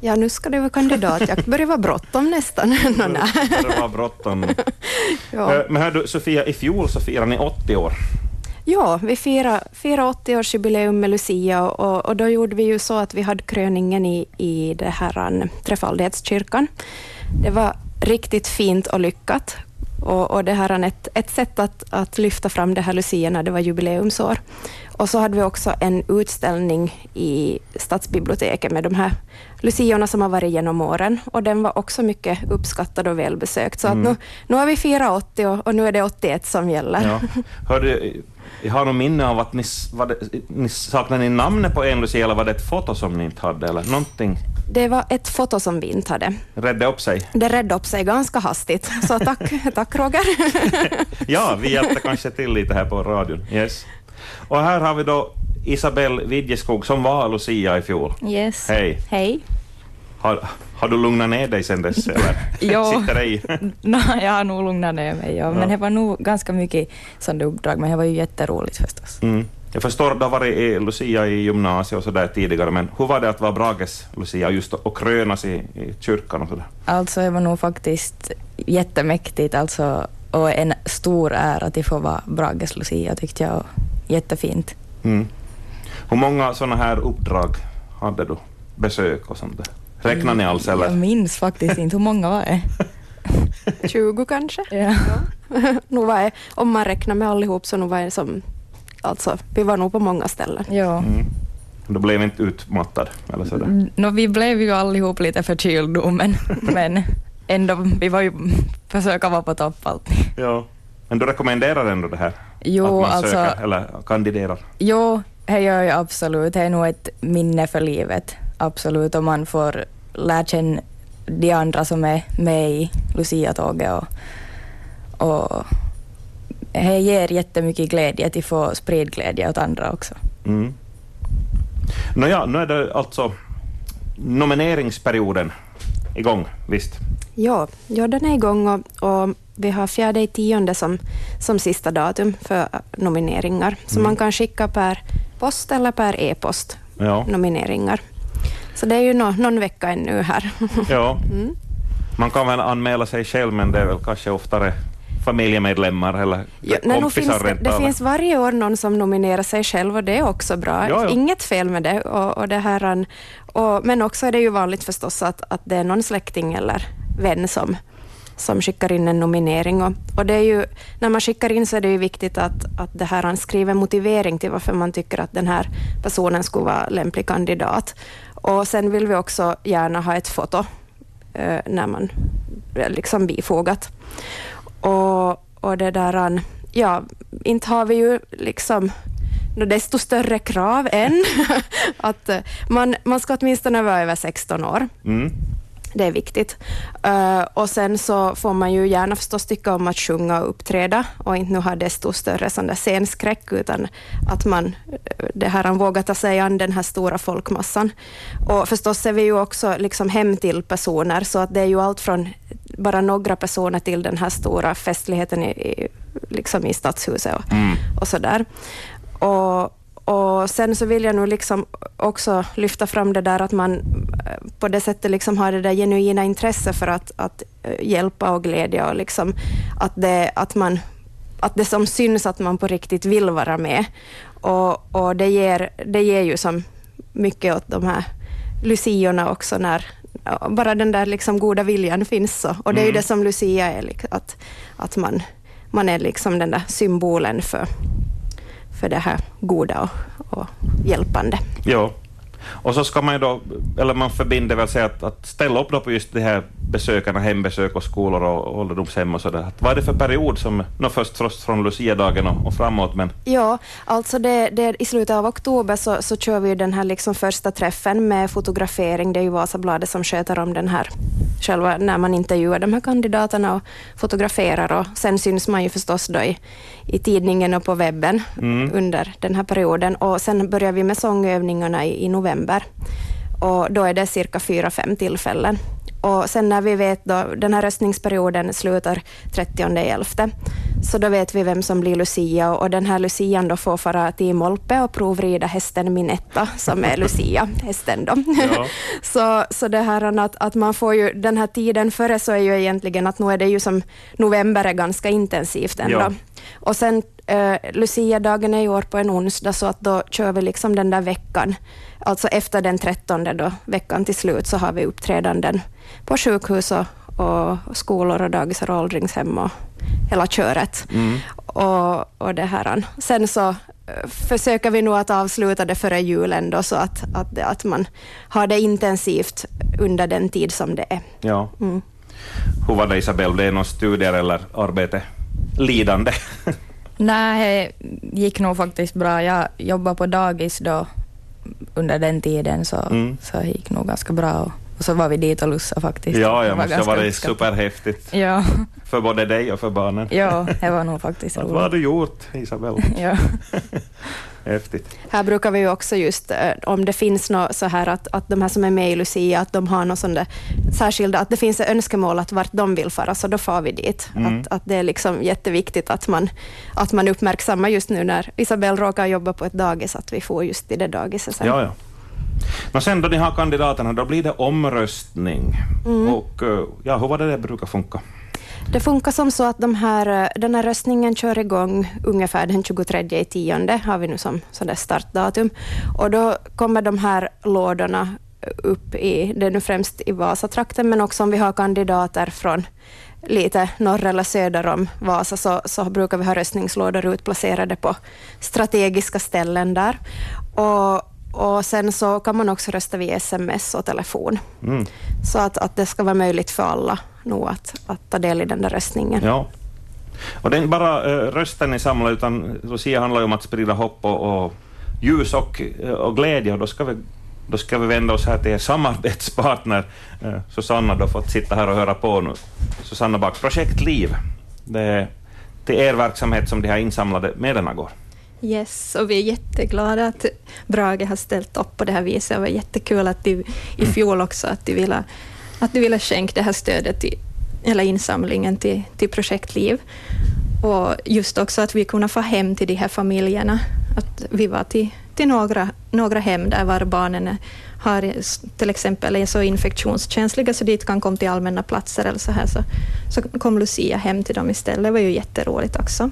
Ja, nu ska det vara kandidat. Jag börjar vara bråttom nästan. Det var bråttom. ja. Eh, men hör du, Sofia, i fjol så firade ni 80 år. Ja, vi firade, firade 80-årsjubileum med Lucia och, och, då gjorde vi ju så att vi hade kröningen i, i det här Trefaldighetskyrkan. Det var riktigt fint och lyckat. Och, och det här ett, ett sätt att, att lyfta fram det här Lucia när det var jubileumsår. Och så hade vi också en utställning i stadsbiblioteket med de här luciorna som har varit genom åren och den var också mycket uppskattad och välbesökt. Så mm. att nu, nu har vi firat 80 och, och, nu är det 81 som gäller. Ja. Hörde, jag har något minne av att ni, det, ni saknade ni namnet på en lucia eller var det ett foto som ni inte hade eller någonting? Det var ett foto som vi inte hade. Rädde upp sig? Det räddade upp sig ganska hastigt, så tack, tack Roger. ja, vi hjälpte kanske till lite här på radion. Yes. Och här har vi då Isabelle Widjeskog som var Lucia i fjol. Yes. Hej. Hej. Har, har du lugnat ner dig sen dess, eller sitter det i? no, jag har nog lugnat ner mig, ja. men ja. det var nog ganska mycket sådana uppdrag, men det var ju jätteroligt förstås. Mm. Jag förstår du har varit Lucia i gymnasiet och så där tidigare, men hur var det att vara Brages Lucia just och krönas i, i kyrkan och så där? Alltså, det var nog faktiskt jättemäktigt, alltså, och en stor ära att få vara Brages Lucia, tyckte jag. Jättefint. Mm. Hur många sådana här uppdrag hade du? Besök och sånt där? Räknar ni alls eller? Jag minns faktiskt inte hur många var det. 20 kanske? Ja. nu var det, om man räknar med allihop så nu var det som, alltså, vi var nog på många ställen. Ja. Mm. Du blev inte utmattad eller sådär? Mm, no, vi blev ju allihop lite förkylda men, men ändå, vi var ju försöka vara på topp alltid. Ja. Men du rekommenderar ändå det här? Jo, att man alltså, söker eller kandiderar? Jo, det gör jag absolut. Det är nog ett minne för livet. Absolut, och man får lära känna de andra som är med i Lucia-tåget och, och det ger jättemycket glädje att få sprida glädje åt andra också. Mm. Nåja, nu är det alltså nomineringsperioden igång, visst? Ja, ja den är igång och, och vi har fjärde i tionde som, som sista datum för nomineringar. Så mm. man kan skicka per post eller per e-post ja. nomineringar. Så det är ju no, någon vecka ännu här. Ja. Mm. Man kan väl anmäla sig själv, men det är väl kanske oftare familjemedlemmar eller ja, kompisar finns det, det finns varje år någon som nominerar sig själv och det är också bra. Ja, ja. Inget fel med det. Och, och det här, och, men också är det ju vanligt förstås att, att det är någon släkting eller vän som, som skickar in en nominering. Och, och det är ju, när man skickar in så är det ju viktigt att, att det här, han skriver motivering till varför man tycker att den här personen skulle vara lämplig kandidat. Och sen vill vi också gärna ha ett foto eh, när man liksom bifogat. Och, och det där, ja, inte har vi ju liksom desto större krav än att eh, man, man ska åtminstone vara över 16 år. Mm. Det är viktigt. Uh, och sen så får man ju gärna förstås tycka om att sjunga och uppträda och inte nu ha desto större sån där scenskräck, utan att man det här, vågar ta sig an den här stora folkmassan. Och förstås är vi ju också liksom hem till personer, så att det är ju allt från bara några personer till den här stora festligheten i, i liksom i stadshuset och, mm. och sådär. Och, och sen så vill jag nog liksom också lyfta fram det där att man eh, på det sättet liksom har det där genuina intresse för att, att eh, hjälpa och glädja och liksom att det, att man att det som syns att man på riktigt vill vara med. Och, och det, ger, det ger ju som mycket åt de här luciorna också, när bara den där liksom goda viljan finns. Så. Och det är ju mm. det som Lucia är, att, att man, man är liksom den där symbolen för, för det här goda och, och hjälpande. Ja, och så ska man ju då, eller man förbinder väl sig att, att ställa upp då på just de här besökarna, hembesök och skolor och ålderdomshem och sådär. Vad är det för period som, no, först, först från Lucia-dagen och, och, framåt? Men... Ja, alltså det, det, i slutet av oktober så, så kör vi den här liksom första träffen med fotografering. Det är ju Vasabladet som sköter om den här själva när man intervjuar de här kandidaterna och fotograferar och sen syns man ju förstås då i, i tidningen och på webben mm. under den här perioden. Och sen börjar vi med sångövningarna i, i november. Och då är det cirka fyra, fem tillfällen Och sen när vi vet då, den här röstningsperioden slutar 30.11, så då vet vi vem som blir Lucia och den här Lucian då får fara till Molpe och provrida hästen Minetta som är Lucia-hästen. Då. Ja. så, så det här att, att man får ju den här tiden före så är ju egentligen att nu är det ju som november är ganska intensivt ändå. Ja. Och sen uh, Lucia-dagen är i år på en onsdag så att då kör vi liksom den där veckan. Alltså efter den 13 då, veckan till slut, så har vi uppträdanden på sjukhus och, och skolor och dagis och åldringshem och hela köret. Mm. Och, och det här. Sen så eh, försöker vi nog att avsluta det före jul ändå, så att, att, att man har det intensivt under den tid som det är. Ja. Mm. Hur var det Isabel, det är någon studier eller arbete lidande? Nej, det gick nog faktiskt bra. Jag jobbade på dagis då under den tiden, så, mm. så det gick nog ganska bra. Och, och så var vi dit och lussade faktiskt. Ja, jag måste ha varit superhäftigt. Ja. För både dig och för barnen. Ja, det var nog faktiskt roligt. Vad har du gjort, Isabel? ja. Häftigt. Här brukar vi ju också just, eh, om det finns något så här att, att de här som är med i Lucia, att de har något sånt särskilda, att det finns ett önskemål att vart de vill fara, så då far vi dit. Mm. Att, att det är liksom jätteviktigt att man, att man uppmärksammar just nu när Isabel råkar jobba på ett dagis, att vi får just till det dagiset sen. Ja, ja. Men sen då ni har kandidaterna, då blir det omröstning. Mm. Och eh, ja, hur var det det brukar funka? Det funkar som så att de här, den här röstningen kör igång ungefär den 23 i tionde, har vi nu som sådär startdatum. Och då kommer de här lådorna upp i, det är nu främst i Vasatrakten, men också om vi har kandidater från lite norr eller söder om Vasa, så, så brukar vi ha röstningslådor utplacerade på strategiska ställen där. Och och sen så kan man också rösta via sms och telefon. Mm. Så att, att det ska vara möjligt för alla nog att, att ta del i den där röstningen. Ja. Och det är inte bara uh, rösten ni samlar, utan Lucia handlar ju om att sprida hopp och, och ljus och, eh, och glädje. Och då ska vi då ska vi vända oss här till er samarbetspartner uh, Susanna, då fått sitta här och höra på nu. Susanna Back, Projekt Liv. Det är till er verksamhet som de här insamlade medlen går. Yes, och vi är jätteglada att Brage har ställt upp på det här viset. Det var jättekul att de, i mm. fjol också att de ville, att de ville skänka det här stödet till, eller insamlingen till, till Projektliv. Och just också att vi kunde få hem till de här familjerna. Att vi var till, till några, några hem där var barnen har till exempel är så infektionskänsliga så dit kan komma till allmänna platser eller så här, så, så kom Lucia hem till dem istället. Det var ju jätteroligt också.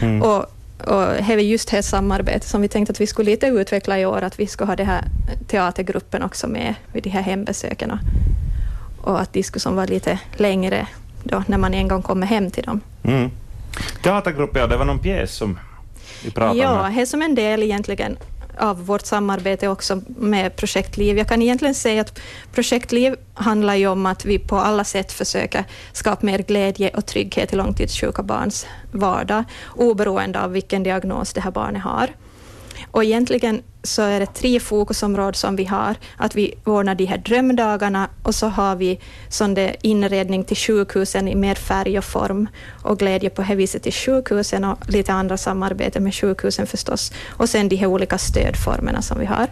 Mm. Och och det är just det samarbete som vi tänkte att vi skulle lite utveckla i år, att vi ska ha den här teatergruppen också med vid de här hembesöken. Och att som vara lite längre då, när man en gång kommer hem till dem. Mm. Teatergruppen, ja, det var någon pjäs som vi pratade ja, om? Ja, det är som en del egentligen av vårt samarbete också med Projektliv. Jag kan egentligen säga att Projektliv handlar ju om att vi på alla sätt försöker skapa mer glädje och trygghet i långtidssjuka barns vardag, oberoende av vilken diagnos det här barnet har. Och egentligen så är det tre fokusområden som vi har. Att vi ordnar de här drömdagarna och så har vi sån inredning till sjukhusen i mer färg och form och glädje på det viset till sjukhusen och lite andra samarbeten med sjukhusen förstås. Och sen de här olika stödformerna som vi har.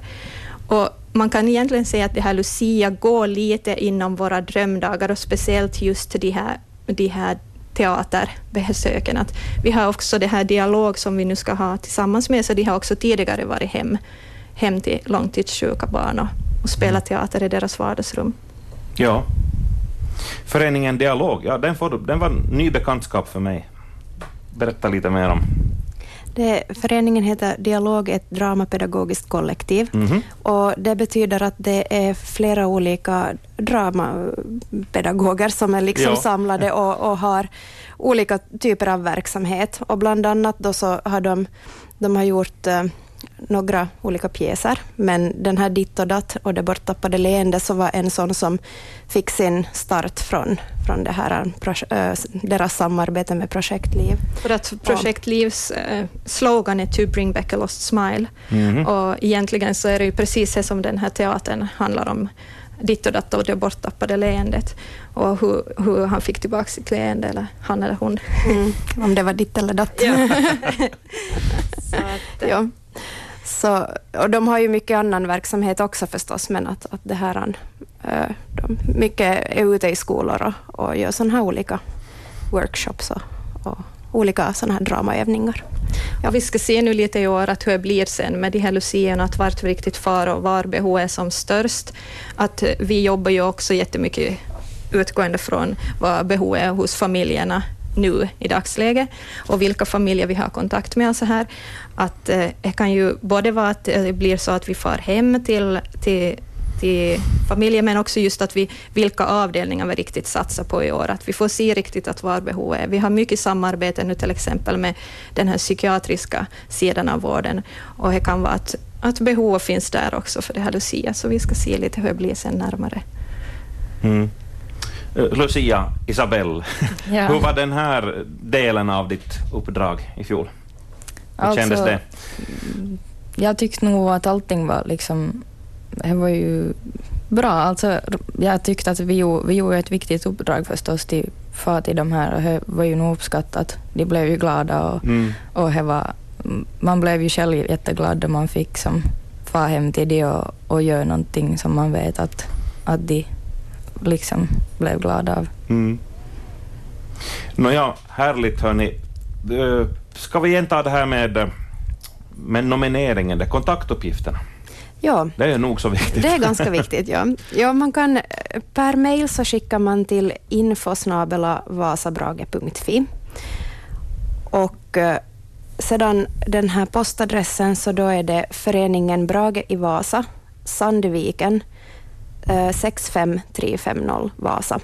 Och man kan egentligen säga att det här Lucia går lite inom våra drömdagar och speciellt just de här, de här teaterbesöken. Att vi har också det här dialog som vi nu ska ha tillsammans med, så de har också tidigare varit hem, hem till långtidssjuka barn och, och spelat mm. teater i deras vardagsrum. Ja. Föreningen Dialog, ja, den, får, den var ny bekantskap för mig. Berätta lite mer om det, föreningen heter Dialog, ett dramapedagogiskt kollektiv. Mm -hmm. Och det betyder att det är flera olika dramapedagoger som är liksom samlade och, och, har olika typer av verksamhet. Och bland annat då så har de, de har gjort uh, några olika pjäser, men den här Ditt och datt och Det borttappade leende så var en sån som fick sin start från, från det här, äh, deras samarbete med Projektliv. För att Projektlivs äh, slogan är To bring back a lost smile. Mm. Och egentligen så är det ju precis det som den här teatern handlar om. Ditt och datt och det borttappade leendet och hur, hur han fick tillbaka sitt leende, eller han eller hon. Mm. Om det var ditt eller datt. Ja. att, ja. Så, och de har ju mycket annan verksamhet också förstås, men att, att det här, eh, de, mycket är ute i skolor och, och gör sådana här olika workshops och, och olika sådana här dramaövningar. Ja, vi ska se nu lite i år att hur det blir sen med de här lucierna, att vart vi riktigt far och var behovet är som störst. Att eh, vi jobbar ju också jättemycket utgående från vad behovet är hos familjerna nu i dagsläget och vilka familjer vi har kontakt med. Och så här. Att, eh, det kan ju både vara att det blir så att vi far hem till, till till familjen, men också just att vi, vilka avdelningar vi riktigt satsar på i år, att vi får se riktigt att var behovet är. Vi har mycket samarbete nu till exempel med den här psykiatriska sidan av vården och det kan vara att, att behov finns där också för det här Lucia, så vi ska se lite hur det blir sen närmare. Mm. Eh, Lucia, Isabelle, ja. hur var den här delen av ditt uppdrag i fjol? Hur alltså, kändes det? Jag tyckte nog att allting var liksom det var ju bra. Alltså, jag tyckte att vi, vi gjorde ett viktigt uppdrag förstås till far till de här och det var ju nog uppskattat. De blev ju glada och, mm. och det var, man blev ju själv jätteglad då man fick som far hem till dem och, och gör någonting som man vet att, att de liksom blev glada av. Mm. Nåja, härligt hörni. Ska vi igen ta det här med, med nomineringen, kontaktuppgifterna? Ja. Det är nog så viktigt. Det är ganska viktigt, ja. ja man kan, per mail så skickar man till infosnabelavasabrage.fi. Och eh, sedan den här postadressen så då är det föreningen Brage i Vasa, Sandviken, 65350 eh, Vasa.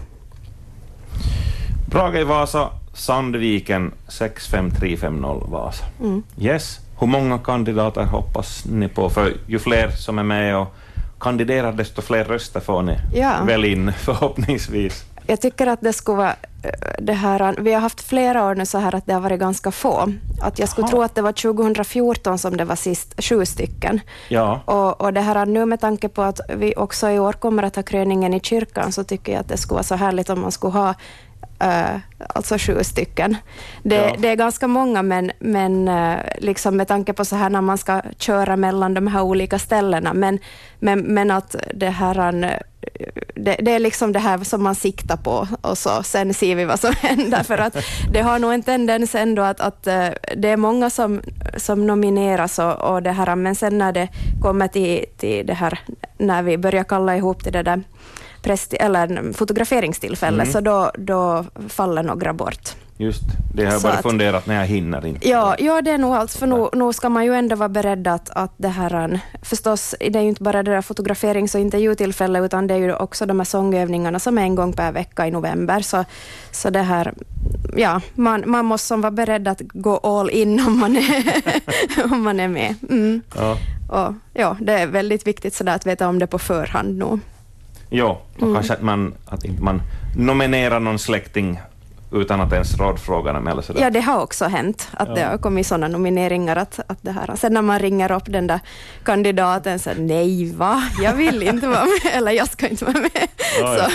Brage i Vasa, Sandviken 65350 Vasa. Mm. Yes. Hur många kandidater hoppas ni på? För ju fler som är med och kandiderar, desto fler röster får ni ja. väl in förhoppningsvis. Jag tycker att det skulle vara eh, det här, vi har haft flera år nu så här att det har varit ganska få. Att jag skulle Aha. tro att det var 2014 som det var sist sju stycken. Ja. Och, och det här nu med tanke på att vi också i år kommer att ha kröningen i kyrkan så tycker jag att det skulle vara så härligt om man skulle ha Uh, alltså sju stycken. Det, ja. det, är ganska många, men, men uh, liksom med tanke på så här när man ska köra mellan de här olika ställena, men, men, men att det här uh, det, det, är liksom det här som man siktar på och så sen ser vi vad som händer. För att det har nog en tendens ändå att, att det är många som, som nomineras och, och det här, men sen när det kommer till, till det här, när vi börjar kalla ihop till det där eller fotograferingstillfälle, mm. så då, då faller några bort. Just det, har jag bara funderat när jag hinner inte. Ja, ja det är nog allt, för nu, nu ska man ju ändå vara beredd att, att det här, förstås, det är ju inte bara det där fotograferings och intervjutillfälle, utan det är ju också de här sångövningarna som är en gång per vecka i november, så, så det här, ja, man, man måste vara beredd att gå all in om man är, om man är med. Mm. Ja. Och, ja, det är väldigt viktigt sådär att veta om det på förhand nu. Ja, och mm. kanske att man, att inte man nominerar någon släkting utan att ens rådfråga dem eller sådär. Ja, det har också hänt att ja. det har kommit sådana nomineringar att, att det här, sen när man ringer upp den där kandidaten så nej va, jag vill inte vara med, eller jag ska inte vara med. Ja, så,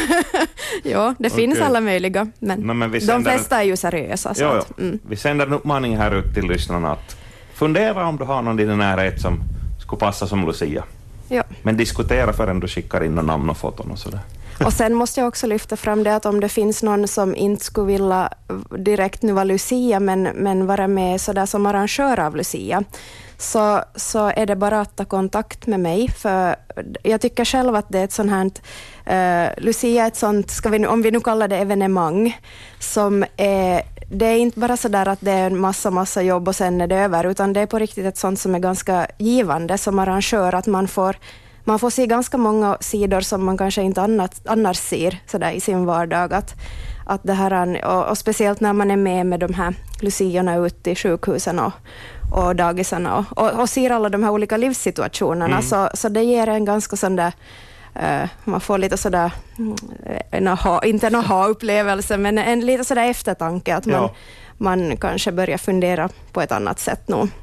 ja det okay. finns alla möjliga, men, no, men sänder, de flesta är ju seriösa. Så ja, att, mm. Vi sänder en uppmaning här ut till lyssnarna att fundera om du har någon i din närhet som skulle passa som Lucia. Ja. Men diskutera förrän du skickar in namn och foton och sådär. Och sen måste jag också lyfta fram det att om det finns någon som inte skulle vilja direkt nu vara Lucia, men, men vara med sådär som arrangör av Lucia, så, så är det bara att ta kontakt med mig, för jag tycker själv att det är ett sånt här, uh, Lucia är ett sånt, ska vi nu, om vi nu kallar det evenemang, som är det är inte bara så där att det är en massa, massa jobb och sen är det över, utan det är på riktigt ett sånt som är ganska givande som arrangör, att man får, man får se ganska många sidor som man kanske inte annat, annars ser så i sin vardag. Att, att det här, och, och speciellt när man är med med de här luciorna ute i sjukhusen och, och dagisarna och, och, och ser alla de här olika livssituationerna, mm. så, så det ger en ganska sån där Uh, man får lite sådär, mm, en aha, inte en aha-upplevelse, men en lite sådär eftertanke, att man, ja. man kanske börjar fundera på ett annat sätt nu.